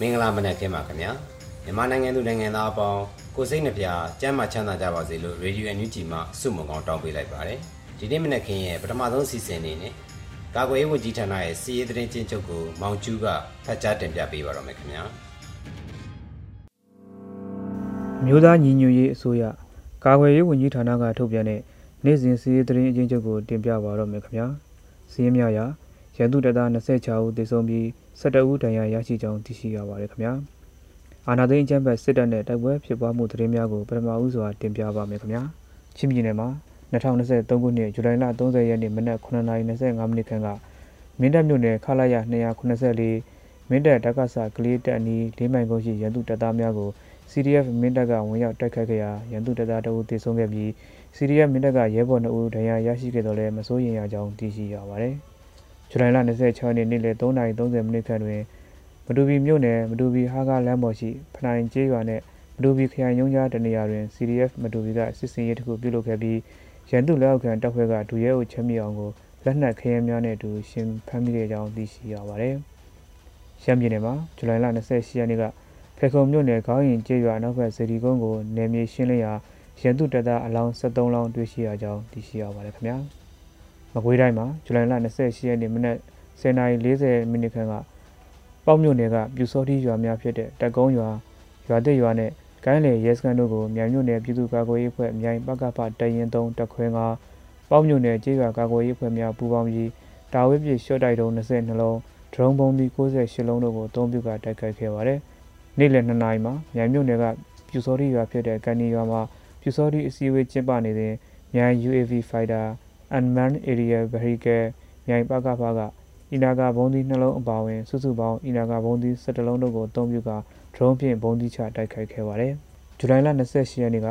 မင်္ဂလာမနက်ခင်းပါခင်ဗျာမြန်မာနိုင်ငံသူနိုင်ငံသားအပေါင်းကိုစိတ်နှပြကျမ်းမာချမ်းသာကြပါစေလို့ Radio NUG မှဆုမွန်ကောင်းတောင်းပေးလိုက်ပါတယ်ဒီနေ့မနက်ခင်းရဲ့ပထမဆုံးစီစဉ်နေနဲ့ကာကွယ်ရေးဝန်ကြီးဌာနရဲ့စီရေးသတင်းချင်းချုပ်ကိုမောင်ကျူးကဖတ်ကြားတင်ပြပေးပါတော့မယ်ခင်ဗျာမြို့သားညီညွတ်ရေးအစိုးရကာကွယ်ရေးဝန်ကြီးဌာနကထုတ်ပြန်တဲ့နေ့စဉ်စီးရေးသတင်းအချင်းချုပ်ကိုတင်ပြပါတော့မယ်ခင်ဗျာစီးရင်များရာ ရန်သူတပ်သား26ဦးသေဆုံးပြီး17ဦးဒဏ်ရာရရှိကြောင်းသိရှိရပါတယ်ခင်ဗျာအာနာသိန်းအကြမ်းဖက်စစ်တပ်နဲ့တိုက်ပွဲဖြစ်ပွားမှုသတင်းများကိုပထမဦးစွာတင်ပြပါမယ်ခင်ဗျာချင်းပြည်နယ်မှာ2023ခုနှစ်ဇူလိုင်လ30ရက်နေ့မနက်9:25မိနစ်ခန့်ကမင်းတပ်မြို့နယ်ခလာရ284မင်းတပ်တက္ကသကလေးတပ်အနီး၄မိုင်ကုန်းရှိရန်သူတပ်သားများကို CDF မင်းတပ်ကဝင်ရောက်တိုက်ခိုက်ခဲ့ရာရန်သူတပ်သားတအုပ်သေဆုံးခဲ့ပြီး CDF မင်းတပ်ကရဲဘော်2ဦးဒဏ်ရာရရှိခဲ့တော့လည်းမစိုးရိမ်ရကြောင်းသိရှိရပါတယ်။ ဇူလိုင်လ26ရက်နေ့နေ့လယ်3:30မိနစ်ခန့်တွင်မတူပီမြို့နယ်မတူပီဟာကလမ်းပေါ်ရှိဖနိုင်ကျေးရွာနှင့်မတူပီခရိုင်ရုံးကြားတနေရာတွင် CDF မတူပီကစစ်စင်ရေးတစ်ခုပြုလုပ်ခဲ့ပြီးရန်သူလက်အောက်ခံတပ်ဖွဲ့ကဒူရဲအုပ်ချမ်းမြေအောင်ကိုလက်နက်ခရဲများနဲ့အတူရှင်ဖမ်းမိခဲ့ကြောင်းသိရှိရပါတယ်။ရှမ်းပြည်နယ်မှာဇူလိုင်လ28ရက်နေ့ကဖေခုံမြို့နယ်ခေါင်းရင်ကျေးရွာနောက်ဘက်စေတီကုန်းကိုနယ်မြေရှင်းလင်းရာရန်သူတပ်သားအလောင်း73လောင်းတွေ့ရှိရကြောင်းသိရှိရပါတယ်ခင်ဗျာ။ မကွေးတိုင်းမှာဇူလိုင်လ28ရက်နေ့မနက်10:40မိနစ်ခန့်ကပေါက်မြို့နယ်ကပြူစောတိရွာများဖြစ်တဲ့တက်ကုန်းရွာရွာတဲ့ရွာနဲ့ကိုင်းလေရဲစခန်းတို့ကိုမြိုင်မြို့နယ်ပြည်သူ့ကာကွယ်ရေးအဖွဲ့မြိုင်ပကဖတရင်3တက်ခွဲကပေါက်မြို့နယ်ကျေးရွာကာကွယ်ရေးအဖွဲ့များပူးပေါင်းပြီးတာဝဲပြည့်ရှော့တိုက်တုံး22လုံးဒရုန်းဘုံသီး68လုံးတို့ကိုအသုံးပြုကတိုက်ခိုက်ခဲ့ပါတယ်။နေ့လယ်2နာရီမှာမြိုင်မြို့နယ်ကပြူစောတိရွာဖြစ်တဲ့ကန်နီရွာမှာပြူစောတိအစည်းအဝေးကျင်းပနေစဉ်မြိုင် UAV Fighter Unmanned Aerial Vehicle မြိုင်ပကဖက အီနာဂါဘုံသီးနှလုံးအပါအဝင် စုစုပေါင်းအီနာဂါဘုံသီး17လုံးတို့ကိုအသုံးပြုကဒရုန်းဖြင့်ဘုံသီးချတိုက်ခိုက်ခဲ့ပါတယ်။ဇူလိုင်လ28ရက်နေ့က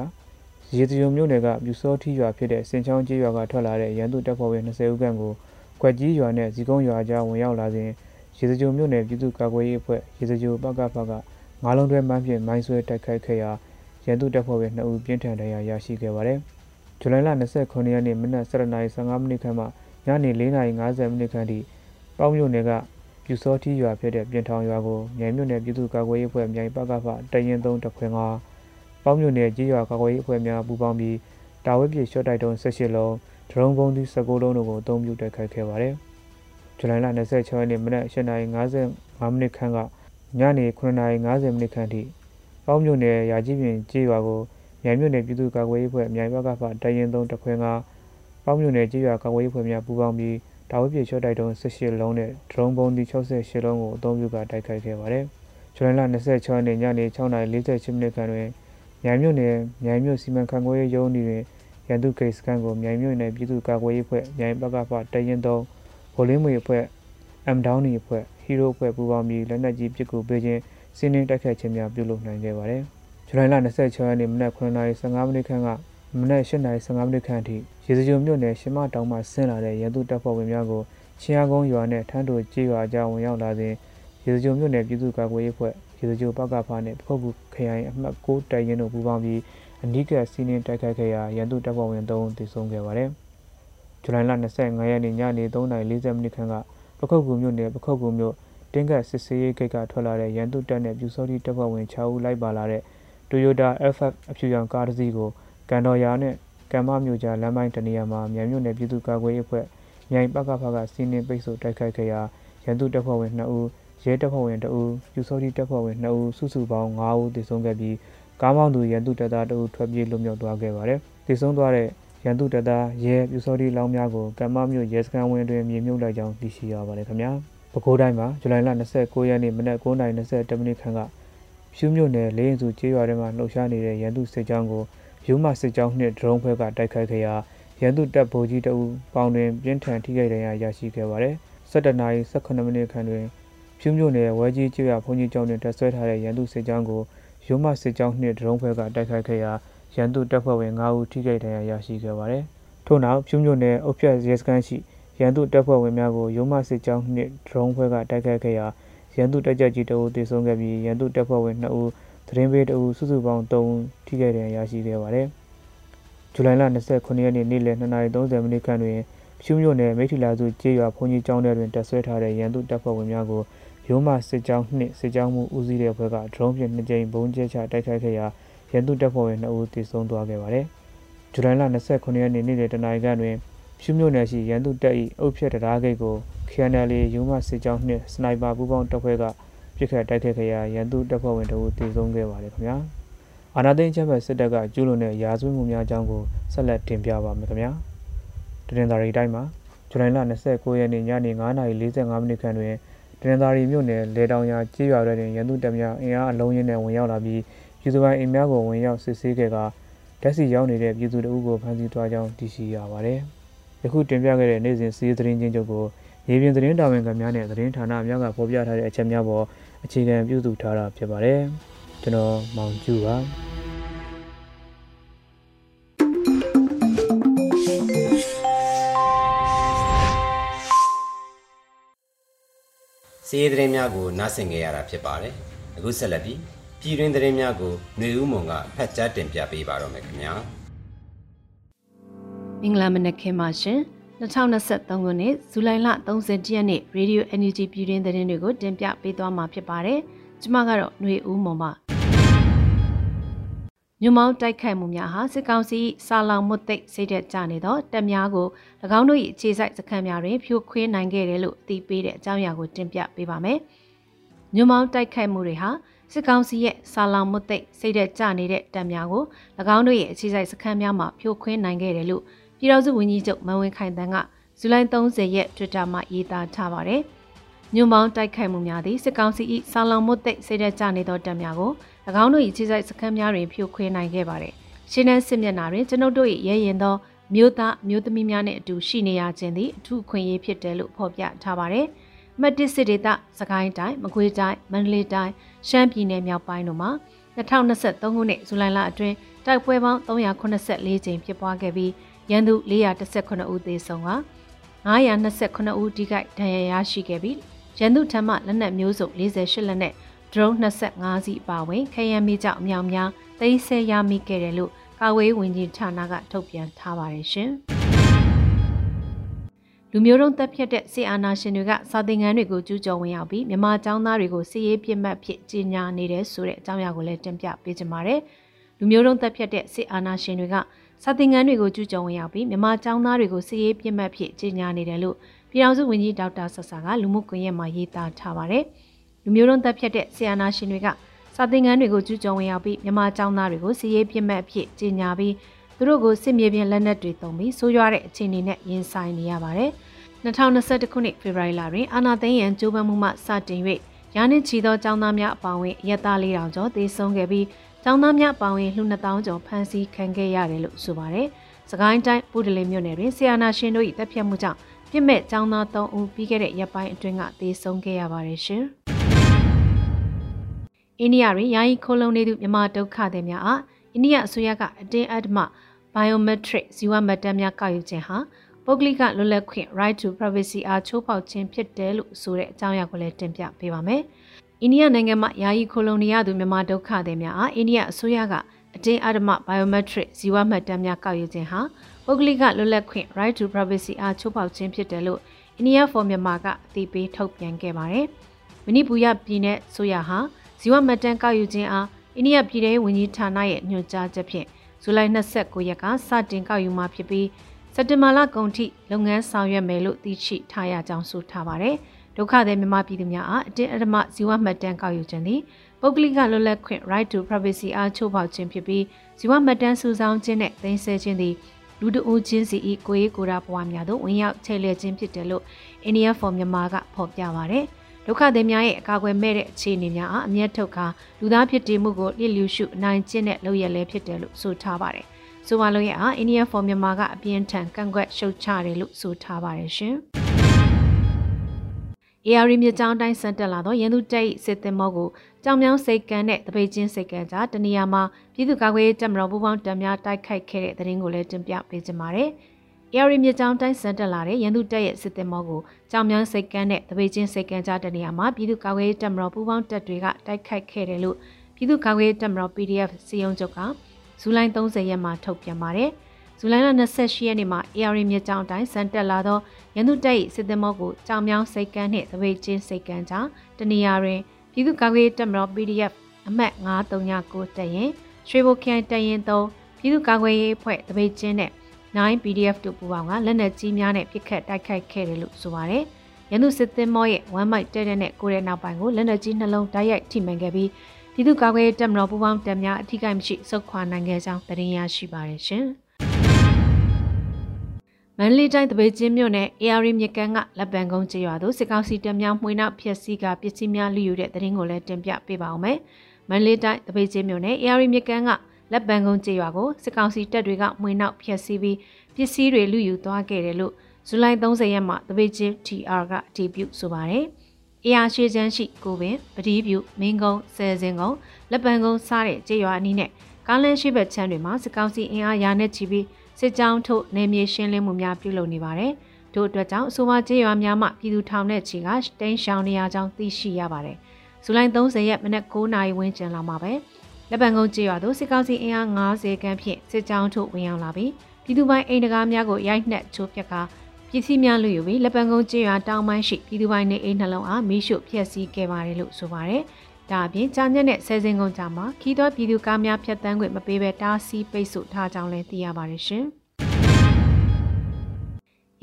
ရေတရုံမြို့နယ်ကပြူစောထီရွာဖြစ်တဲ့စင်ချောင်းကျေးရွာကထွက်လာတဲ့ရန်သူတပ်ဖွဲ့ဝင်20ဦးခန့်ကိုကွက်ကြီးရွာနဲ့ဇီကုန်းရွာကြားဝင်ရောက်လာစဉ်ရေစကြိုမြို့နယ်ပြည်သူ့ကာကွယ်ရေးအဖွဲ့ရေစကြိုပကဖကငါးလုံးတွဲမှန်းဖြင့်မိုင်းဆွဲတိုက်ခိုက်ခဲ့ရာရန်သူတပ်ဖွဲ့ဝင်2ဦးပြင်းထန်ဒဏ်ရာရရှိခဲ့ပါတယ်။ ဇူလိုင်လ29ရက်နေ့မနက်7:15မိနစ်ခန့်မှညနေ4:50မိနစ်ခန့်ထိပေါင်းမြို့နယ်ကပြူစောထီရွာဖြစ်တဲ့ပြင်ထောင်ရွာကိုမြိုင်မြို့နယ်ပြည်သူ့ကာကွယ်ရေးအဖွဲ့မြိုင်ပကဖတရင်3တခွင်ကပေါင်းမြို့နယ်ကြီးရွာကာကွယ်ရေးအဖွဲ့များပူးပေါင်းပြီးတာဝဲပြည်ရှော့တိုက်တုံး18လုံးဒရုန်းဘုံသီး19လုံးတို့ကိုအသုံးပြုတိုက်ခိုက်ခဲ့ပါတယ်။ဇူလိုင်လ26ရက်နေ့မနက်8:55မိနစ်ခန့်ကညနေ9:50မိနစ်ခန့်ထိပေါင်းမြို့နယ်ရာကြီးပြင်ကြီးရွာကို မြိုင်မြို့နယ်ပြည်သူ့ကာကွယ်ရေးအဖွဲ့မြိုင်ပကဖတရင်3တခွင်ကပေါင်းမြို့နယ်ကြီးရွာကာကွယ်ရေးအဖွဲ့များပူးပေါင်းပြီးတာဝဲပြေချော့တိုက်တုံး18လုံးနဲ့ဒရုန်းဘုံဒီ68လုံးကိုအသုံးပြုကတိုက်ခိုက်ခဲ့ပါတယ်။ဇူလိုင်လ26ရက်နေ့ညနေ6:48မိနစ်ခန့်တွင်မြိုင်မြို့နယ်မြိုင်မြို့စီမံခန့်ခွဲရေးရုံးတွင်ရန်သူဂိတ်စခန်းကိုမြိုင်မြို့နယ်ပြည်သူ့ကာကွယ်ရေးအဖွဲ့မြိုင်ပကဖတရင်တုံးဗိုလ်လင်းမွေအဖွဲ့အမ်ဒေါင်းနီအဖွဲ့ဟီးရိုးအဖွဲ့ပူးပေါင်းပြီးလက်နက်ကြီးပစ်ကူပေးခြင်းစီးနှင်းတိုက်ခိုက်ခြင်းများပြုလုပ်နိုင်ခဲ့ပါတယ်။ ဇူလိုင်လ26ရက်နေ့မနက်9:15မိနစ်ခန့်ကမနက်8:15မိနစ်ခန့်အထိရေစကြိုမြို့နယ်ရှမတောင်မှဆင်းလာတဲ့ရန်သူတပ်ဖွဲ့ဝင်များကိုချင်းအားကုန်းရွာနဲ့ထန်းတိုကျေးရွာကြားဝင်ရောက်လာစဉ်ရေစကြိုမြို့နယ်ပြည်သူ့ကာကွယ်ရေးအဖွဲ့ရေစကြိုပကဖာနဲ့ပခုတ်ကူခရိုင်အမှတ်6တိုက်ရင်တို့ပူးပေါင်းပြီးအနီးကပ်စီးနင်းတိုက်ခိုက်ခဲ့ရာရန်သူတပ်ဖွဲ့ဝင်3ဦးသေဆုံးခဲ့ပါတယ်။ဇူလိုင်လ25ရက်နေ့ညနေ3:40မိနစ်ခန့်ကပခုတ်ကူမြို့နယ်ပခုတ်ကူမြို့တင်းကတ်စစ်စေးရေးဂိတ်ကထွက်လာတဲ့ရန်သူတပ်နဲ့ပြူစောတိတပ်ဖွဲ့ဝင်6ဦးလိုက်ပါလာတဲ့ Toyota FF အဖြူရောင်ကားတစ်စီးကိုကန်တော်ရာနဲ့ကံမမြို့ကြားလမ်းပိုင်းတနေရာမှာမြန်မြို့နယ်ပြည်သူ့ကာကွယ်ရေးအဖွဲ့မြိုင်ပကဖကစီးနင်းပိတ်ဆို့တိုက်ခိုက်ခဲ့ရာရန်သူတပ်ဖွဲ့ဝင်2ဦးရဲတပ်ဖွဲ့ဝင်2ဦးပြူစောတိတပ်ဖွဲ့ဝင်2ဦးစုစုပေါင်း5ဦးသေဆုံးခဲ့ပြီးကားမောင်းသူရန်သူတပ်သား2ဦးထွက်ပြေးလွတ်မြောက်သွားခဲ့ပါတယ်။သေဆုံးသွားတဲ့ရန်သူတပ်သားရဲပြူစောတိလောင်းများကိုကမ္မမြို့ရဲစခန်းဝင်းတွင်မြေမြုပ်လိုက်ကြောင်းသိရှိရပါတယ်ခင်ဗျာ။ပဲခူးတိုင်းမှာဇူလိုင်လ29ရက်နေ့မနက်9:20မိနစ်ခန့်က ဖြူးမြို့နယ်လေးရင်စုကျေးရွာထဲမှာလှုပ်ရှားနေတဲ့ရန်သူစစ်ကြောင်းကိုယူမစစ်ကြောင်းနှင့်ဒရုန်းဖွဲ့ကတိုက်ခိုက်ခဲ့ရာရန်သူတပ်ဗိုလ်ကြီးတအူပေါင်တွင်ပြင်းထန်ထိခိုက်ဒဏ်ရာရရှိခဲ့ပါတယ်။17နာရီ18မိနစ်ခန့်တွင်ဖြူးမြို့နယ်ဝဲကြီးကျေးရွာဘုန်းကြီးကျောင်းတွင်တပ်ဆွဲထားတဲ့ရန်သူစစ်ကြောင်းကိုယူမစစ်ကြောင်းနှင့်ဒရုန်းဖွဲ့ကတိုက်ခိုက်ခဲ့ရာရန်သူတပ်ဖွဲ့ဝင်9ဦးထိခိုက်ဒဏ်ရာရရှိခဲ့ပါတယ်။ထို့နောက်ဖြူးမြို့နယ်အုပ်ဖြတ်ရဲစခန်းရှိရန်သူတပ်ဖွဲ့ဝင်များကိုယူမစစ်ကြောင်းနှင့်ဒရုန်းဖွဲ့ကတိုက်ခိုက်ခဲ့ရာ ရန်သူတပ်ကြပ်ကြီးတအူတေဆုံးခဲ့ပြီးရန်သူတပ်ဖွဲ့ဝင်2ဦးသတင်းပေးတအူစုစုပေါင်း3ဦးထိခိုက်ဒဏ်ရာရရှိခဲ့ပါတယ်။ဇူလိုင်လ29ရက်နေ့နေ့လယ်2:30မိနစ်ခန့်တွင်ဖြူးမြို့နယ်မိထီလာစုကျေးရွာဘုန်းကြီးကျောင်းထဲတွင်တပ်ဆွဲထားတဲ့ရန်သူတပ်ဖွဲ့ဝင်များကိုရိုးမစစ်ကြောင်းနှင့်စစ်ကြောင်းမှုဦးစီးတဲ့အဖွဲ့ကဒရုန်းဖြင့်နှစ်ကြိမ်ဘုံကျဲချတိုက်ခိုက်ခဲ့ရာရန်သူတပ်ဖွဲ့ဝင်2ဦးသေဆုံးသွားခဲ့ပါတယ်။ဇူလိုင်လ29ရက်နေ့နေ့လယ်တနာရီခန့်တွင် ဖြူးမြို့နယ်ရှိရန်သူတပ်၏အုပ်ဖြတ်တရားဂိတ်ကို KNL ရုံးမစစ်ကြောင်းနှင့်စနိုက်ပါပူးပေါင်းတပ်ဖွဲ့ကပြစ်ခတ်တိုက်ခိုက်ခဲ့ရာရန်သူတပ်ဖွဲ့ဝင်တို့တည်ဆုံးခဲ့ပါတယ်ခင်ဗျာ။အာနာသိန်းချက်ဘက်စစ်တပ်ကကျူးလွန်တဲ့ရာဇဝတ်မှုများအကြောင်းကိုဆက်လက်တင်ပြပါမယ်ခင်ဗျာ။တရင်သာရီတိုင်းမှာဇူလိုင်လ29ရက်နေ့ညနေ9:45မိနစ်ခန့်တွင်တရင်သာရီမြို့နယ်လေတောင်ယာကြေးရွာတွင်ရန်သူတပ်များအင်အားအလုံးရင်းနဲ့ဝင်ရောက်လာပြီးပြည်သူပိုင်းအိမ်များကိုဝင်ရောက်စစ်ဆေးခဲ့ကဓာတ်ဆီရောက်နေတဲ့ပြည်သူတို့ကိုဖမ်းဆီးသွားကြောင်းသိရှိရပါတယ်။ ယခုတင်ပြခဲ့တဲ့နေ့စဉ်စီးသတင်းချင်းချုပ်ကိုရေပြင်သတင်းတာဝန်ခံများနဲ့သတင်းဌာနများကဖော်ပြထားတဲ့အချက်များပေါ်အခြေခံပြုစုထားတာဖြစ်ပါတယ်။ကျွန်တော်မောင်ကျူပါ စီးရီးသတင်းများကိုနားဆင်ကြရတာဖြစ်ပါတယ်။အခုဆက်လက်ပြီးပြည်တွင်းသတင်းများကိုຫນွေဦးမုံကဖတ်ကြားတင်ပြပေးပါတော့မယ်ခင်ဗျာ။ မင်္ဂလာမနက်ခင်းပါရှင်။2023ခုနှစ်ဇူလိုင်လ30ရက်နေ့ Radio Energy ပြည်တွင်းသတင်းတွေကိုတင်ပြပေးသွားမှာဖြစ်ပါတယ်။ကျွန်မကတော့ຫນွေဦးမုံပါ။မြမောင်းတိုက်ခိုက်မှုများဟာစစ်ကောင်စီစာလောင်မွတ်သိပ်စိတ်သက်ကြနေသောတပ်များကို၎င်းတို့၏အခြေစိုက်စခန်းများတွင်ဖြိုခွင်းနိုင်ခဲ့တယ်လို့အသိပေးတဲ့အကြောင်းအရာကိုတင်ပြပေးပါမယ်။မြမောင်းတိုက်ခိုက်မှုတွေဟာစစ်ကောင်စီရဲ့စာလောင်မွတ်သိပ်စိတ်သက်ကြနေတဲ့တပ်များကို၎င်းတို့ရဲ့အခြေစိုက်စခန်းများမှာဖြိုခွင်းနိုင်ခဲ့တယ်လို့ ပြည်တော်စုဝန်ကြီးချုပ်မန်ဝင်းခိုင်တန်းကဇူလိုင်30ရက် Twitter မှာရေးသားထားပါတယ်။ညွန်ပေါင်းတိုက်ခိုက်မှုများသည့်စစ်ကောင်စီ၏ဆောင်းလောင်မှုသိစိတ်ဓာတ်ကျနေသောတပ်များကို၎င်းတို့၏ခြေစိုက်စခန်းများတွင်ဖြိုခွင်းနိုင်ခဲ့ပါတယ်။ရှင်းတဲ့စစ်မျက်နှာတွင်ကျွန်ုပ်တို့၏ရဲရင်သောမြို့သားမြို့သမီးများနှင့်အတူရှိနေရခြင်းသည်အထူးခွင့်ရေးဖြစ်တယ်လို့ဖော်ပြထားပါတယ်။မတ်တစ်စစ်ဒေသစကိုင်းတိုင်းမကွေးတိုင်းမန္တလေးတိုင်းရှမ်းပြည်နယ်မြောက်ပိုင်းတို့မှာ2023ခုနှစ်ဇူလိုင်လအတွင်းတိုက်ပွဲပေါင်း384ကြိမ်ဖြစ်ပွားခဲ့ပြီး ရန်သူ418ဦးသေဆုံးက929ဦးထိခိုက်ဒဏ်ရာရရှိခဲ့ပြီးရန်သူထံမှလက်နက်မျိုးစုံ48လက်နဲ့ drone 25စီးပါဝင်ခရမ်းမီကြောင့်အမြောင်များသိမ်းဆဲရမိခဲ့တယ်လို့ကာဝေးဝန်ကြီးဌာနကထုတ်ပြန်ထားပါတယ်ရှင်။လူမျိုးတုံးတပ်ဖြတ်တဲ့စီအာနာရှင်တွေကစာသင်ခန်းတွေကိုကျူးကျော်ဝင်ရောက်ပြီးမြန်မာကျောင်းသားတွေကိုစီရေးပြစ်မှတ်ဖြစ်ကြီးညာနေတဲ့ဆိုတဲ့အကြောင်းအရာကိုလည်းတင်ပြပေးကြပါမယ်။လူမျိုးတုံးတပ်ဖြတ်တဲ့စီအာနာရှင်တွေက စာသင်ခန်းတွေကိုကျူးကျော်ဝင်ရောက်ပြီးမြန်မာကျောင်းသားတွေကိုစီရေးပြစ်မှတ်ဖြစ်ကြီးညာနေတယ်လို့ပြည်ထောင်စုဝန်ကြီးဒေါက်တာဆဆာကလူမှုကွန်ရက်မှာရေးသားထားပါတယ်။လူမျိုးတုံးသက်ဖြတ်တဲ့ဆီယနာရှင်တွေကစာသင်ခန်းတွေကိုကျူးကျော်ဝင်ရောက်ပြီးမြန်မာကျောင်းသားတွေကိုစီရေးပြစ်မှတ်ဖြစ်ကြီးညာပြီးသူတို့ကိုစစ်မြေပြင်လက်နက်တွေသုံးပြီးဆိုးရွားတဲ့အခြေအနေနဲ့ရင်ဆိုင်နေရပါတယ်။2021ခုနှစ်ဖေဖော်ဝါရီလတွင်အာနာသိန်းရန်ကျိုးပန်းမှုမှစတင်၍ရာနှင့်ချီသောကျောင်းသားများအပါအဝင်ရက်သား၄000ကျော်သေဆုံးခဲ့ပြီး ကျောင်းသားများပောင်ရင်လှူ2000ကျော်ဖမ်းဆီးခံခဲ့ရတယ်လို့ဆိုပါတယ်။စကိုင်းတိုင်းပုဒလင်မြို့နယ်တွင်ဆီယနာရှင်တို့၏တပ်ဖြတ်မှုကြောင့်ပြစ်မဲ့ကျောင်းသား3ဦးပြီးခဲ့တဲ့ရက်ပိုင်းအတွင်းကသေဆုံးခဲ့ရပါတယ်ရှင်။အိန္ဒိယတွင်ယာယီခိုးလုံနေသူမြန်မာဒုက္ခသည်များအားအိန္ဒိယအစိုးရကအတင်းအဓမ္မ biometric ဇီဝမှတ်တမ်းများကောက်ယူခြင်းဟာပုဂ္ဂလိကလွတ်လပ်ခွင့် right to privacy အားချိုးဖောက်ခြင်းဖြစ်တယ်လို့ဆိုတဲ့အကြောင်းအရာကိုလည်းတင်ပြပေးပါမယ်။ အိန္ဒိယနိုင်ငံမှာယာယီခိုလုံနေရသူမြန်မာဒုက္ခသည်များအားအိန္ဒိယအစိုးရကအတင်းအဓမ္မ biometric ဇီဝမှတ်တမ်းများကောက်ယူခြင်းဟာပုဂ္ဂလိကလွတ်လပ်ခွင့် right to privacy အားချိုးဖောက်ခြင်းဖြစ်တယ်လို့ India for Myanmar ကအသိပေးထုတ်ပြန်ခဲ့ပါတယ်။မဏိပူရပြည်နယ်ဆိုရဟာဇီဝမှတ်တမ်းကောက်ယူခြင်းအားအိန္ဒိယပြည်ထောင်ဝန်ကြီးဌာနရဲ့ညွှန်ကြားချက်ဖြင့်ဇူလိုင်29ရက်ကစတင်ကောက်ယူမှာဖြစ်ပြီးဇစက်တင်ဘာလကုန်ထိလုပ်ငန်းဆောင်ရွက်မယ်လို့သိရှိထားရကြောင်းဆိုထားပါတယ်။ ဒုက္ခသည်မြန်မာပြည်သူများအားအတင်းအဓမ္မဇီဝမှတ်တမ်းကောက်ယူခြင်းသည်ပုဂ္ဂလိကလွတ်လပ်ခွင့် right to privacy အားချိုးဖောက်ခြင်းဖြစ်ပြီးဇီဝမှတ်တမ်းစုဆောင်းခြင်းနဲ့သိမ်းဆည်းခြင်းသည်လူတဦးချင်းစီ၏ကိုယ်ရေးကိုယ်တာဘဝများသို့ဝင်ရောက်ချဲ့လဲခြင်းဖြစ်တယ်လို့ India for Myanmar ကဖော်ပြပါဗျ။ဒုက္ခသည်များရဲ့အကာအကွယ်မဲ့တဲ့အခြေအနေများအားအမျက်ထုတ်ကာလူသားဖြစ်တည်မှုကိုလျစ်လျူရှုနိုင်ကျင့်တဲ့လုပ်ရလဲဖြစ်တယ်လို့ဆိုထားပါတယ်။ဆိုပါလို့ရအား India for Myanmar ကအပြင်းထန်ကန့်ကွက်ရှုတ်ချတယ်လို့ဆိုထားပါတယ်ရှင်။ AR မြေကြောင်းတိုင်းစံတက်လာသောရန်သူတပ်၏စစ်သည်မောကိုကြောင်မြောင်းစိတ်ကန်းနဲ့တပိတ်ချင်းစိတ်ကန်းကြားတနေရာမှာပြည်သူ့ကာကွယ်ရေးတပ်မတော်ပူးပေါင်းတပ်များတိုက်ခိုက်ခဲ့တဲ့တဲ့ရင်ကိုလည်းတင်ပြပေးကြပါမယ်။ AR မြေကြောင်းတိုင်းစံတက်လာတဲ့ရန်သူတပ်ရဲ့စစ်သည်မောကိုကြောင်မြောင်းစိတ်ကန်းနဲ့တပိတ်ချင်းစိတ်ကန်းကြားတနေရာမှာပြည်သူ့ကာကွယ်ရေးတပ်မတော်ပူးပေါင်းတပ်တွေကတိုက်ခိုက်ခဲ့တယ်လို့ပြည်သူ့ကာကွယ်ရေးတပ်မတော် PDF စီယုံချုပ်ကဇူလိုင်30ရက်မှာထုတ်ပြန်ပါတယ်။ ဇူလိုင်လ28ရက်နေ့မှာ AR မြစ်ကြောင်းတိုင်းစံတက်လာသောရန်သူတပ်၏စစ်သည်မောကိုကြောင်မြောင်းစိတ်ကန်းနှင့်သပိတ်ချင်းစိတ်ကန်းကြားတနေရာတွင်ပြည်သူ့ကာကွယ်တပ်မတော် PDF အမှတ်939တပ်ရင်ရွှေဘိုခိုင်တပ်ရင်3ပြည်သူ့ကာကွယ်ရေးအဖွဲ့တပိတ်ချင်းနဲ့9 PDF တို့ပူးပေါင်းကလက်နက်ကြီးများနဲ့ပစ်ခတ်တိုက်ခိုက်ခဲ့တယ်လို့ဆိုပါတယ်။ရန်သူစစ်သည်မောရဲ့1မိုက်တဲတဲ့နဲ့ကိုရဲနောက်ပိုင်းကိုလက်နက်ကြီးနှလုံးတိုက်ရိုက်ထိမှန်ခဲ့ပြီးပြည်သူ့ကာကွယ်ရေးတပ်မတော်ပူးပေါင်းတပ်များအထူးကိမရှိစုခွာနိုင်ခဲ့ကြောင်းသတင်းရရှိပါတယ်ရှင်။ မန္တလေးတိုင်းတပိတ်ချင်းမြို့နယ် AR မြကန်းကလက်ပံကုန်းကျေးရွာသို့စစ်ကောင်စီတပ်များမှွေနောက်ဖျက်ဆီးကပစ္စည်းများလူယူတဲ့တရင်ကိုလည်းတင်ပြပေးပါအောင်မယ်။မန္တလေးတိုင်းတပိတ်ချင်းမြို့နယ် AR မြကန်းကလက်ပံကုန်းကျေးရွာကိုစစ်ကောင်စီတပ်တွေကမှွေနောက်ဖျက်ဆီးပြီးပစ္စည်းတွေလူယူသွားခဲ့တယ်လို့ဇူလိုင်30ရက်မှာတပိတ်ချင်း TR ကအတည်ပြုဆိုပါတယ်။ AR ရှေ့ချမ်းရှိကိုပင်ပတိပြုမင်းကုန်းဆယ်စင်ကုန်းလက်ပံကုန်းစားတဲ့ကျေးရွာအနီးနဲ့ကားလန်းရှိဘက်ချမ်းတွေမှာစစ်ကောင်စီအင်အားရာနဲ့ချီပြီး စစ်ကြောင်းထုတ်နေမြေရှင်းလင်းမှုများပြုလုပ်နေပါတယ်။တို့အတွက်ကြောင့်အဆိုပါကျေးရွာများမှပြည်သူထောင်နဲ့ချီကတိန်းရှောင်နေရကြောင်းသိရှိရပါတယ်။ဇူလိုင်30ရက်မနက်9:00နာရီဝန်းကျင်လောက်မှာပဲလက်ပံကုန်းကျေးရွာသို့စစ်ကောင်စီအင်အား90ခန်းဖြင့်စစ်ကြောင်းထုတ်ဝင်ရောက်လာပြီးပြည်သူပိုင်းအိမ်တကားများကိုရိုက်နှက်ချိုးပြက်ကပစ္စည်းများလူယူပြီးလက်ပံကုန်းကျေးရွာတောင်ပိုင်းရှိပြည်သူပိုင်းနေအိမ်နှလုံးအားမိရှုဖျက်ဆီးခဲ့ပါတယ်လို့ဆိုပါတယ်။ ဒါအပြင်ကြာညက်နဲ့ဆယ်စင်ကုန်းကြားမှာခီးသောပြည်သူကားများဖြတ်တန်းခွင့်မပေးဘဲတားဆီးပိတ်ဆို့ထားကြောင်းလည်းသိရပါတယ်ရှင်။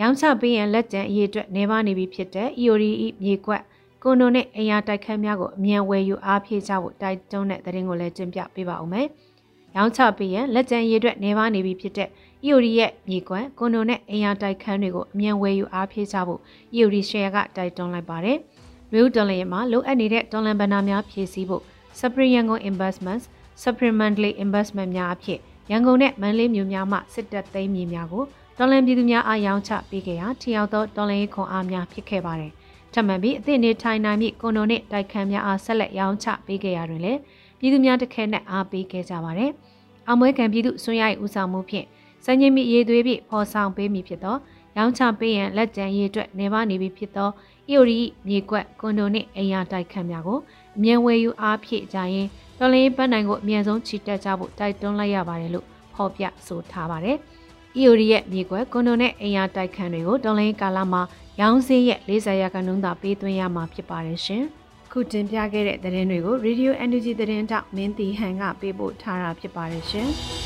ရောင်းချပေးရင်လက်ကျန်အရေးအတွက်နေပါနေပြီဖြစ်တဲ့ EOD မြေကွက်ကွန်ဒိုနဲ့အရာတိုက်ခန်းများကိုအမြန်ဝယ်ယူအားဖြည့်ကြဖို့တိုက်တွန်းတဲ့သတင်းကိုလည်းတင်ပြပေးပါဦးမယ်။ရောင်းချပေးရင်လက်ကျန်အရေးအတွက်နေပါနေပြီဖြစ်တဲ့ EOD ရဲ့မြေကွက်ကွန်ဒိုနဲ့အရာတိုက်ခန်းတွေကိုအမြန်ဝယ်ယူအားဖြည့်ကြဖို့ EOD share ကတိုက်တွန်းလိုက်ပါတယ်။ Real Dollar မှာလိုအပ်နေတဲ့ဒေါ်လာဘဏ္ဍာများဖြည့်ဆည်းဖို့ Supreme Yangon Investments Supplementary Investment များအဖြစ်ရန်ကုန်နဲ့မန္တလေးမြို့များမှစစ်တပ်သိမ်းမြေများကိုတော်လန်ပြည်သူများအားရောင်းချပေးခဲ့ရာထီရောက်သောတော်လန်ရေးခွန်အားများဖြစ်ခဲ့ပါတယ်။ထပ်မံပြီးအသည့်နေထိုင်နိုင်မိကွန်ဒိုနှင့်တိုက်ခန်းများအားဆက်လက်ရောင်းချပေးခဲ့ရာတွင်လည်းပြည်သူများတစ်ခဲနဲ့အားပေးခဲ့ကြပါတယ်။အောင်မွေးကံပြည်သူဆွမ်းရိုက်ဦးဆောင်မှုဖြင့်စံချိန်မိရေးသွေးဖြင့်ဖော်ဆောင်ပေးမည်ဖြစ်သောရောင်းချပေးရန်လက်ကျန်ရေးအတွက်နေပါနေပြီဖြစ်သော အီယိုရီမြေကွက်ကွန်ဒိုနှင့်အိမ်ယာတိုက်ခန်းများကိုအမြန်ဝယ်ယူအားဖြည့်ကြရင်တော်လင်းပန်းနိုင်ကိုအမြန်ဆုံးချီတက်ကြဖို့တိုက်တွန်းလိုက်ရပါတယ်လို့ဖော်ပြဆိုထားပါတယ်။ EOD ရဲ့မြေကွက်ကွန်ဒိုနဲ့အိမ်ယာတိုက်ခန်းတွေကိုတော်လိုင်းကာလမှာရောင်းစည်းရဲ့40ရာခိုင်နှုန်းသာပေးသွင်းရမှာဖြစ်ပါတယ်ရှင်။ခုတင်ပြခဲ့တဲ့သတင်းတွေကို Radio Energy သတင်းတောက်မင်းတီဟန်ကပေးပို့ထားတာဖြစ်ပါတယ်ရှင်။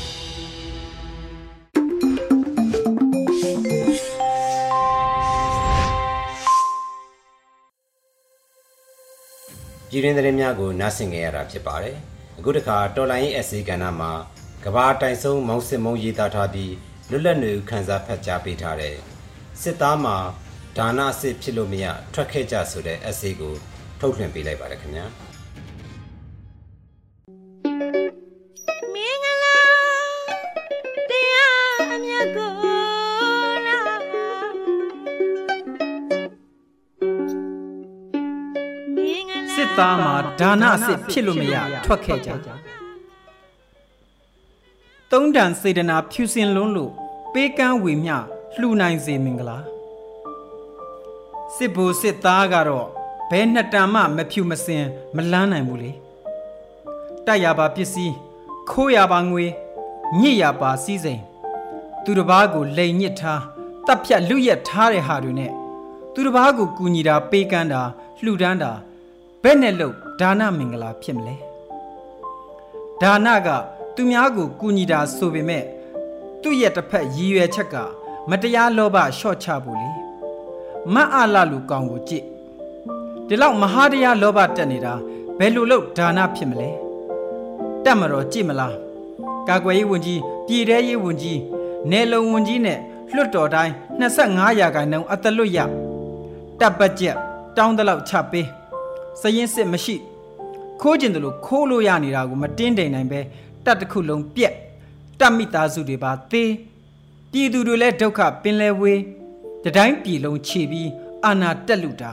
ပြည်တွင်းသတင်းများကိုနားဆင်ကြရတာဖြစ်ပါတယ်။အခုတခါတော်လိုင်းရဲ့အစီကဏ္ဍမှာကဘာတိုင်ဆုံးမောင်စစ်မုံရေးသားထားပြီးလွတ်လပ်နေခန်းစားဖတ်ကြားပေးထားတဲ့စစ်သားမှာဒါနအစစ်ဖြစ်လို့မရထွက်ခဲ့ကြဆိုတဲ့ essay ကိုထုတ်လွှင့်ပေးလိုက်ပါတယ်ခင်ဗျာ သားမှာဒါနအစစ်ဖြစ်လို့မရထွက်ခဲ့ကြသုံးတန်စေတနာဖြူစင်လွန်းလို့ပေးကမ်းဝေမျှလှူနိုင်စေမင်္ဂလာစစ်ဘူစစ်သားကတော့ဘဲနှစ်တန်မှမဖြူမစင်မလန်းနိုင်ဘူးလေတိုက်ရပါပစ္စည်းခိုးရပါငွေညစ်ရပါစည်းစိမ်သူတစ်ပါးကိုလိန်ညစ်ထားတပ်ဖြတ်လူရက်ထားတဲ့ဟာတွေနဲ့သူတစ်ပါးကိုကူညီတာပေးကမ်းတာလှူဒန်းတာ ဘယ်နဲ့လို့ဒါနမင်္ဂလာဖြစ်မလဲဒါနကသူများကိုကူညီတာဆိုပေမဲ့သူ့ရဲ့တစ်ဖက်ရည်ရွယ်ချက်က မတရားလောဘလျှော့ချဖို့လေမတ်အားလာလူကောင်ကိုကြည့်ဒီလောက်မဟာတရားလောဘတက်နေတာဘယ်လိုလုပ်ဒါနဖြစ်မလဲတက်မတော်ကြည့်မလားကာကွယ်ရေးဝန်ကြီးပြည်ထရေးဝန်ကြီးနယ်လုံဝန်ကြီးနဲ့လွှတ်တော်တိုင်း25ရာခိုင်နှုန်းအတလွတ်ရတပ်ပတ်ချက်တောင်းတလောက်ချပေး စရင်စစ်မရှိ ခိုးကျင်တယ်လို့ခိုးလို့ရနေတာကိုမတင်းတိမ်နိုင်ပဲတပ်တစ်ခုလုံးပြက်တပ်မိသားစုတွေပါသေးပြည်သူတွေလည်းဒုက္ခပင်လဲဝေးတတိုင်းပြည်လုံးခြေပြီးအာနာတက်လူတာ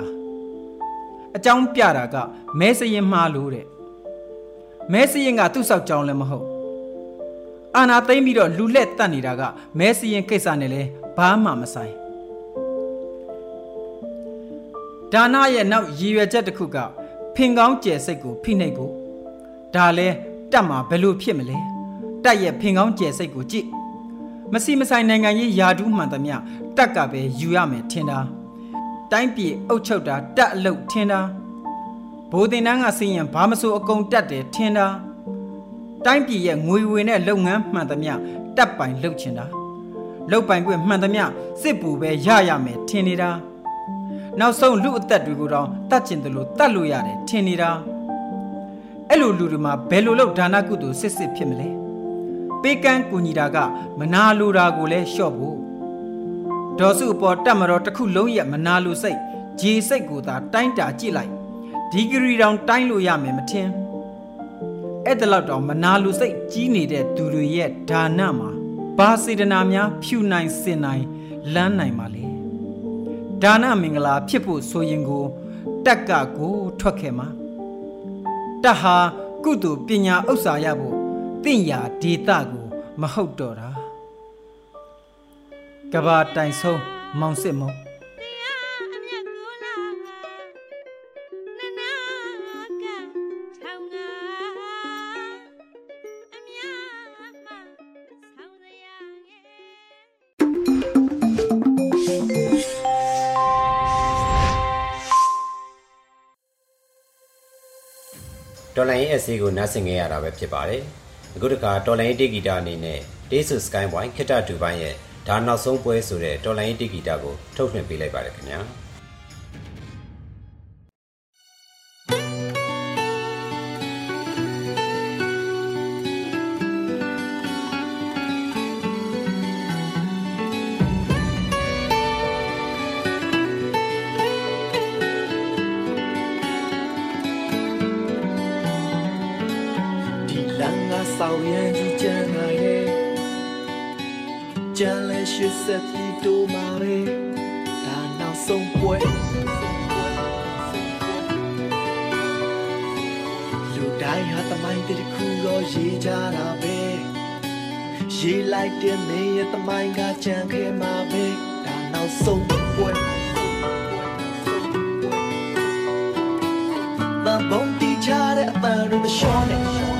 အကြောင်းပြတာကမဲစရင်မှားလို့တဲ့မဲစရင်ကသူ့ဆောက်ကြောင်းလည်းမဟုတ်အာနာသိမ့်ပြီးတော့လူလက်တတ်နေတာကမဲစရင်ကိစ္စနဲ့လဲဘာမှမဆိုင် ဒါနရဲ့နောက်ရည်ရွယ်ချက်တစ်ခုကဖင်ကောင်းကျယ်စိတ်ကိုဖိနှိပ်ဖို့ဒါလဲတတ်မှာဘယ်လိုဖြစ်မလဲတက်ရဲ့ဖင်ကောင်းကျယ်စိတ်ကိုကြည့်မစီမဆိုင်နိုင်ငံရေးယာဒူးမှန်သမျှတက်ကပဲယူရမယ်ထင်တာတိုင်းပြည်အုပ်ချုပ်တာတက်အလုတ်ထင်တာဘိုးတင်တန်းကစီရင်ဘာမဆိုအကုန်တက်တယ်ထင်တာတိုင်းပြည်ရဲ့ငွေဝင်တဲ့လုပ်ငန်းမှန်သမျှတက်ပိုင်လုပ်ချင်တာလုပ်ပိုင်ခွင့်မှန်သမျှစစ်ပူပဲရရမယ်ထင်နေတာ နောက်ဆုံးလူအသက်တွေကိုတော့တတ်ကျင်တယ်လို့တတ်လို့ရတယ်ထင်နေတာအဲ့လိုလူတွေမှာဘယ်လိုလုပ်ဒါနကုသိုလ်စစ်စစ်ဖြစ်မလဲပေးကမ်းကူညီတာက မနာလိုတာကိုလည်းလျှော့ဖို့ဒေါ်စုအပေါ်တက်မတော်တစ်ခုလုံးရဲ့မနာလိုစိတ်ဂျေစိတ်ကိုသာတိုင်းတာကြည့်လိုက်ဒီဂရီတောင်တိုင်းလို့ရမယ်မထင်အဲ့ဒါလောက်တော့မနာလိုစိတ်ကြီးနေတဲ့သူတွေရဲ့ဒါနမှာဘာစေတနာများဖြူနိုင်စင်နိုင်လမ်းနိုင်ပါလေ ဒါနမင်္ဂလာဖြစ်ဖို့ဆိုရင်ကိုတက်ကကိုထွက်ခဲ့မှာတဟာကုသိုလ်ပညာဥစ္စာရဖို့တင့်ရာဒေတာကိုမဟုတ်တော့တာကဘာတိုင်ဆုံးမောင်စစ်မုံ တော်လိုင်းရဲ့အစီကိုနားဆင်ခဲ့ရတာပဲဖြစ်ပါတယ်အခုတခါတော်လိုင်းတေဂီတာအနေနဲ့ Days of Sky Point ခိတ္တဒူပိုင်းရဲ့ဒါနောက်ဆုံးပွဲဆိုတဲ့တော်လိုင်းတေဂီတာကိုထုတ်လွှင့်ပေးလိုက်ပါတယ်ခင်ဗျာ ဆောင်ရန်ကြီးကြံလာရဲ့ကြံလဲရှိစက်ပြီးတိုးမာပဲဒါနောက်ဆုံးပွဲလူတိုင်းဟာတမိုင်းတခုတော့ရေးကြတာပဲရေးလိုက်တဲ့မင်းရဲ့တမိုင်းကကြံခဲ့မှာပဲဒါနောက်ဆုံးပွဲမဘုံတီချတဲ့အပန်းတို့မလျှော့နဲ့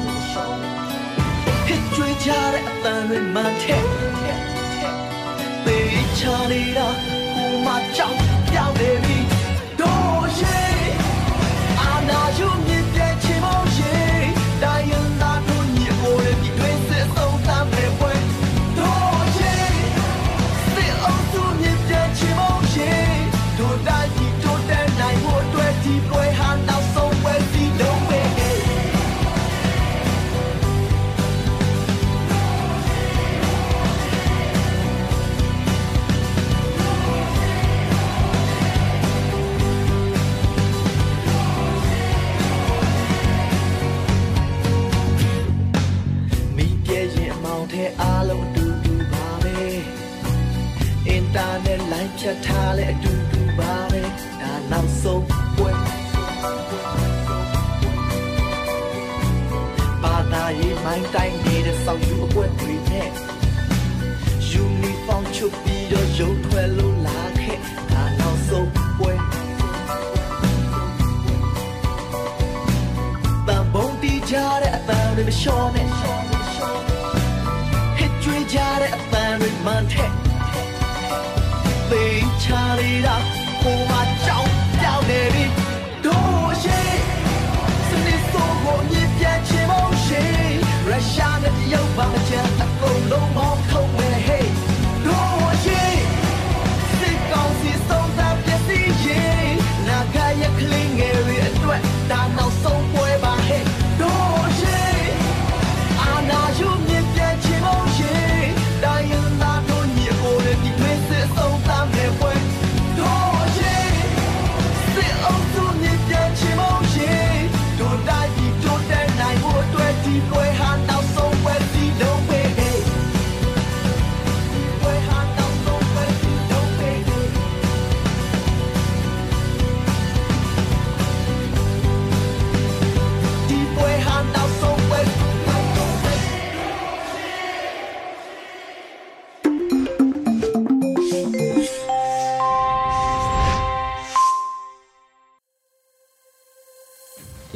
ကြွေးကြတဲ့အတန်တွေမှန်တဲ့ပေးချနေတာ ချာလေးတာ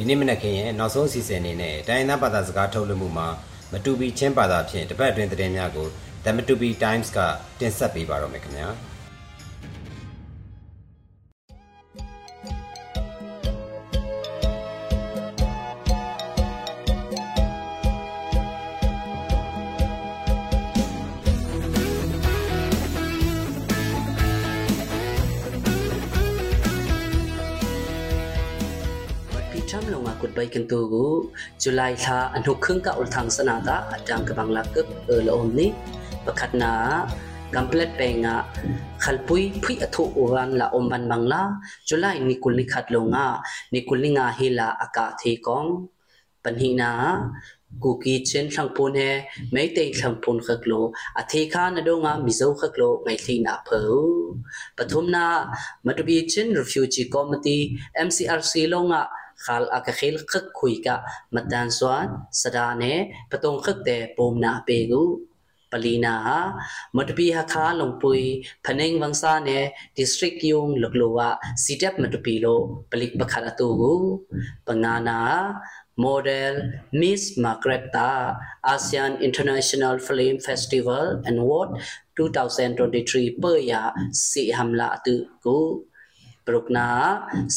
ဒီနေ့မနက်ခင်းရဲ့နောက်ဆုံးအစီအစဉ်အနေနဲ့တိုင်းသားဘာသာစကားထုတ်လွှင့်မှုမှာမတူပီချင်းဘာသာဖြင့်တပတ်အတွင်းသတင်းများကို The Matupi Times ကတင်ဆက်ပေးပါတော့မယ်ခင်ဗျာ။ กันตัวกูจุลัยท่าอนุกขึ้นกับอุลทังสนาตาอาจารย์กบังลักกับเออลอมนี่ประคัดนากัมเพลตเปงะขลปุยพุยอธุอุรันละอมบันบังลาจุลัยนิคุลนิขัดลงะนิคุลนิงาฮิลาอากาศทีกองปัญหินากูกีเช่นทังปูนเฮไม่เตยทังปูนขักโลอาทิคานะดงามิโซขักโลไงทีนาเพอปฐมนามาตุบีเช่นรีฟิวจีคอมมิตี้ MCRC ลงอะ khal aka khil khak khui ka matan swan sada ne patong khak te pom na pe gu palina matpi ha kha longpui phaneng wangsa ne district yung loklowa sitep matpi lo palik pakhat atu gu pangana model Miss Margareta ASEAN International Film Festival and Award 2023 per ya si hamla tu ku ปรุกนา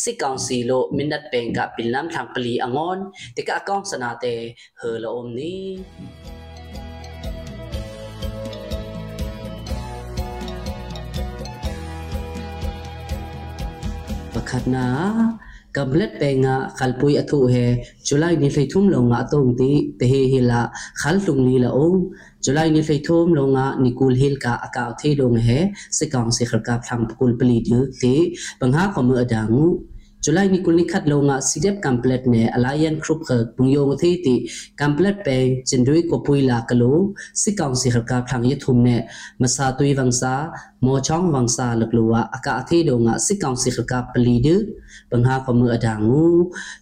สิกองสีโลมินัดเป็นกับปินน้ำทางปลีอางอนติกะกองสนาเตเฮลอมนี้ประคัดนา pe nga khalpui athu he julai ni hlei thum lo nga tong ti te he hila khal tung ni la o julai ni hlei thum lo nga nikul hil ka aka the dong he sikang se khar ka thang pukul pli du ti bangha ko mu adangu July ni kulni khat lo nga CDF complet ne Alliance Group kha bungyong the ti complet pe chindui ko puila kalo si kaung si kharka thang ye thum ne masa tui wangsa mo chong wangsa lakluwa aka athe do nga si kaung si kharka pali de bangha ko mu adangu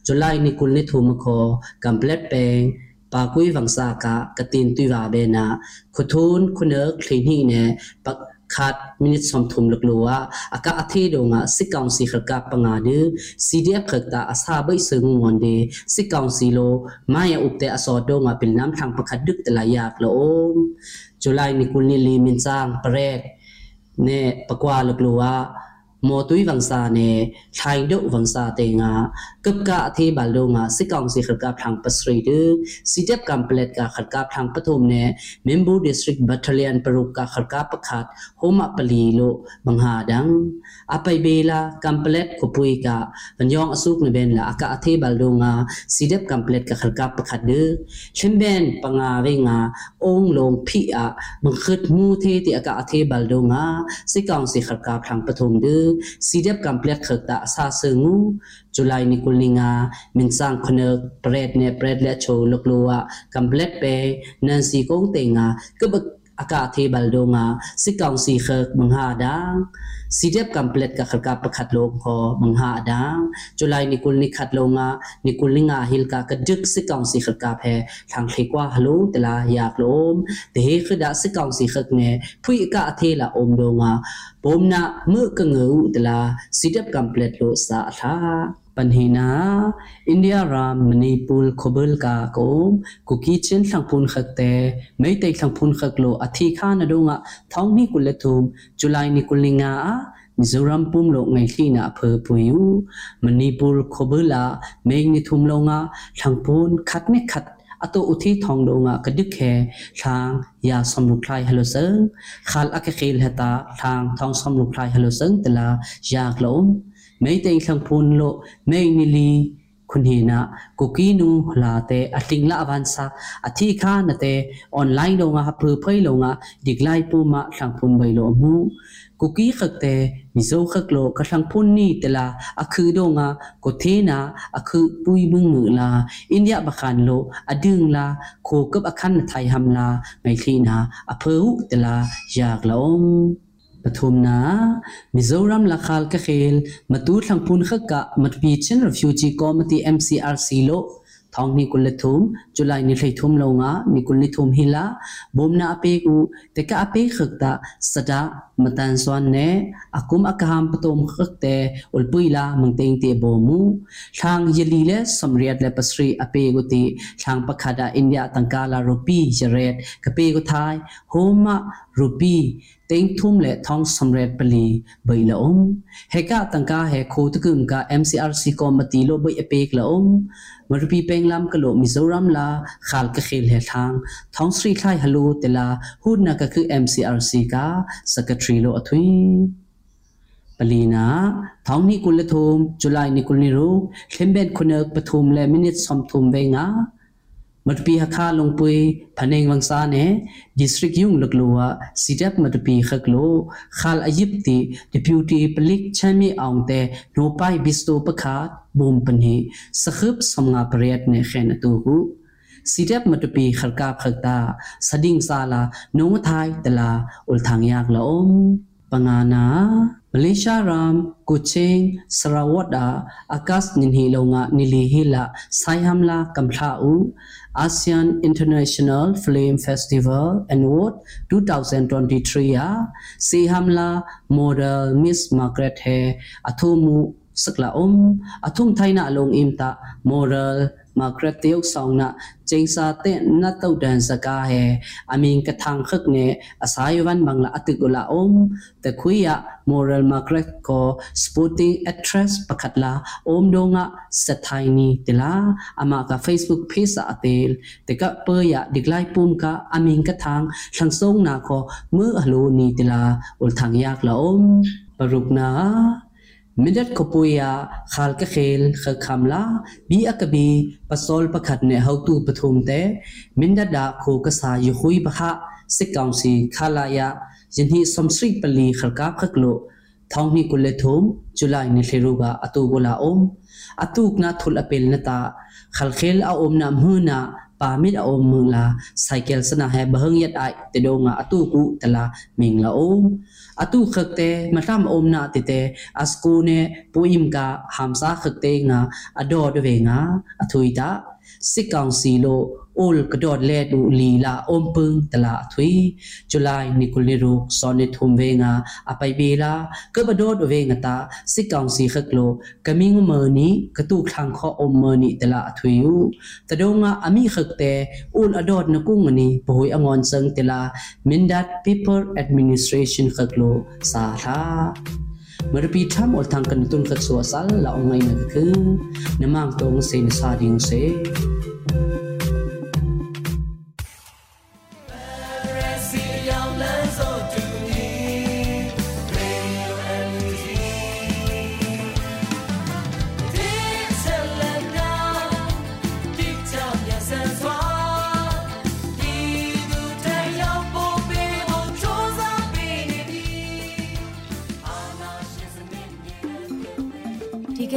July ni kulni thum ko complet pe ပါကွေးဝမ်စာကကတင်တူပါပဲနာခထုံးခုနခလင်းဟိနေပ ခတ်မိနစ်စုံထုံလကလောအကအသေးတော့ငါစစ်ကောင်စီခကပငါဒူ CDF ခတာအစာဘိတ်စုံငွန်ဒီစစ်ကောင်စီလိုမယဥပတဲ့အစောတော့ငါပင်နမ်ထံပခတ်ဒုတလာယကလောဇူလိုင်နီကူနီလီမင်ချန်ပရက်နေပကွာလကလော သေးဘလုံငါစစ်ကောင်စီခကဖန်ပထုံဒ CDF complex khakta sa sengu July ni kulninga minsang khone pret ne pret le cho loklowa complex pe nancy kong tenga kabak aka the baldonga sikang si khak mangha dang CDF complex ka khaka pakhat lo kho mangha dang July ni kul ni khat lo nga ni kul ni nga hil ka ka dik sikang si khaka phe thang thei kwa halo tela yak lom te he khada sikang si khak ne phui ka athe la om do nga bom na mu ka ngu tela CDF complex khakta asa sungu July ni kulninga minsang khne bread ne bread le cho loklowa complex pe nansi kong tenga kubak ากาเทบัลดงาสิกองสีเคิกมังหาดังสีเดียบกัมเปลตกับขกาประคัดลงพอมังหาดังจุลัยนิกุลนิคัดลงานิกุลนิงาฮิลกากระดึกสิกองสีเคิกกาแพทางเคกว่าฮัลโหลแต่ละอยากลมแต่เฮคือดาสิกองสีเคิกเนผู้อีกาเทละอมดงาปมนะมือกระเงือแต่ละสีเดียบกัมเปลตโลสาทา มังเตงเตโบมูทางยลีเลสมเรียดเลปสรีอเปกุติทางปะคาดาอินเดียตังกาลารูปีเจเรตกะเปกุทายโฮมะรูปีติงทุ่มและท้องสำเร็จปลีใบละอมเฮกะตังกาเฮโคตกึมกา MCRC คอมม မေတိန်လှံဖုန်လို့မေနီလီခုန်ဟီနာကိုကီနူလာတဲ့အတင်းလာအဝန်စာအသီခါနတဲ့ online လုံးကဖဖဲလုံးကဒီဂလိုက်ပူမလှံဖုန်ဘိုင်လို့မှုကိုကီခက်တဲ့မီဇိုခက်လို့ကလှံဖုန်နီတလာအခုတော့ငါကိုသေးနာအခုပူမင်းမလာအိန္ဒိယဘခန်လို့အဒင်းလာခိုကပ်အခန်းထိုင်ဟမ်လာမိုင်ခီနာအဖူတလာရကလုံး pathumna mizoram lakhal ka khel matu thlangpun kha ka matpi chen refugee committee mcrc lo thong ni kul thum july ni thei thum lo nga ni kul ni thum hila bomna ape ku te ka ape khakta sada matan swan ne akum akaham patom khakte ulpuila mangteng te bomu thang yeli le samriat le pasri ape ku ti thang pakhada india tangkala rupi jaret kape ku thai homa rupi တိန်ထုံလေထောင်းစံရက်ပလီဘိလအုံဟေကာတန်ကာဟေခိုတကုမ်ကာ MCRC ကောမတီလိုဘိအပေကလအုံမရပီပင်လမ်ကလိုမီဇိုရမ်လာခါလကခိလဟေထောင်းထောင်းစရီခိုင်ဟလိုတလာဟူနာကခု MCRC ကာစကထရီလိုအထွေပလီနာထောင်းနီကုလထုံဇူလိုင်နီကုလနီရိုလင်ဘက်ခုနပထုံလေမိနစ်ဆမ်ထုံဝေငါ matpi hakha longpui phaneng wangsa ne district yung laklowa sidap matpi khaklo khal ayip ti deputy public chami angte no pai bisto pakha bom panhi sakhub samnga prayat ne khen tu hu sidap matpi kharka khakta sading sala nong thai tala ul thang yak la om pangana Malaysia Ram Kuching Sarawada Akas Ninhilonga Nilihila Saihamla Kamtha U ASEAN International Film Festival Award 2023 ya Sihamla Model Miss Margaret He Athomu saklaom athum thaina along imta moral makratiyo songna jingsa te na tau dan saka he amin kathang khak ne asaywan mangla atigula om te khuya moral makrat ko sporting actress pakhatla om donga sathaini tila ama ka facebook page sa atel te ka perya diklai pum ka amin kathang thangsong na ko mu alo ni tila ul thang yak la om parukna midat kapuya khal ka khel kha khamla bi akabi pasol pakhat ne hautu pathum te minda da kho ka sa yuhui bha sikkaung si khalaya yinhi somsri pali khalka khaklo thongni kule thum julai ne hleru ga atu gola om atuk na thul apel na ta khal khel a om na mhuna pamit a om mung la cycle sana hai bahang yat ai te donga atu ku tala ming la om kha khamla bi akabi pasol pakhat ne how tu pathum te minda da kho ka sa yu hui ba kha sikang si khala ya jinhi somsri pali khalka khaklo thong ni kule thum julai ni thleru ga atu gola อุลกระโดดเล็ดอุลีลาอมปึงตลาทวีจุลายนิคุลิรุกสอนิทุมเวงาอภัยเบลากระโดดเวงตาสิกองสีขกโลกมิงเมอนี้กระตุกทางข้ออมเมอนี้ตลาทุยูตะดงอามีขกเตอุลอดดนกุ้งนี้ปหวยองอนเซิงตลามินดัต people แอดมินิสเทรชันขกโลสาธาเมื่อปีทามอดทางกันตุนขกสัวสัลละองไงนึกคือน้ำมังตรงเซนซาดิงเซ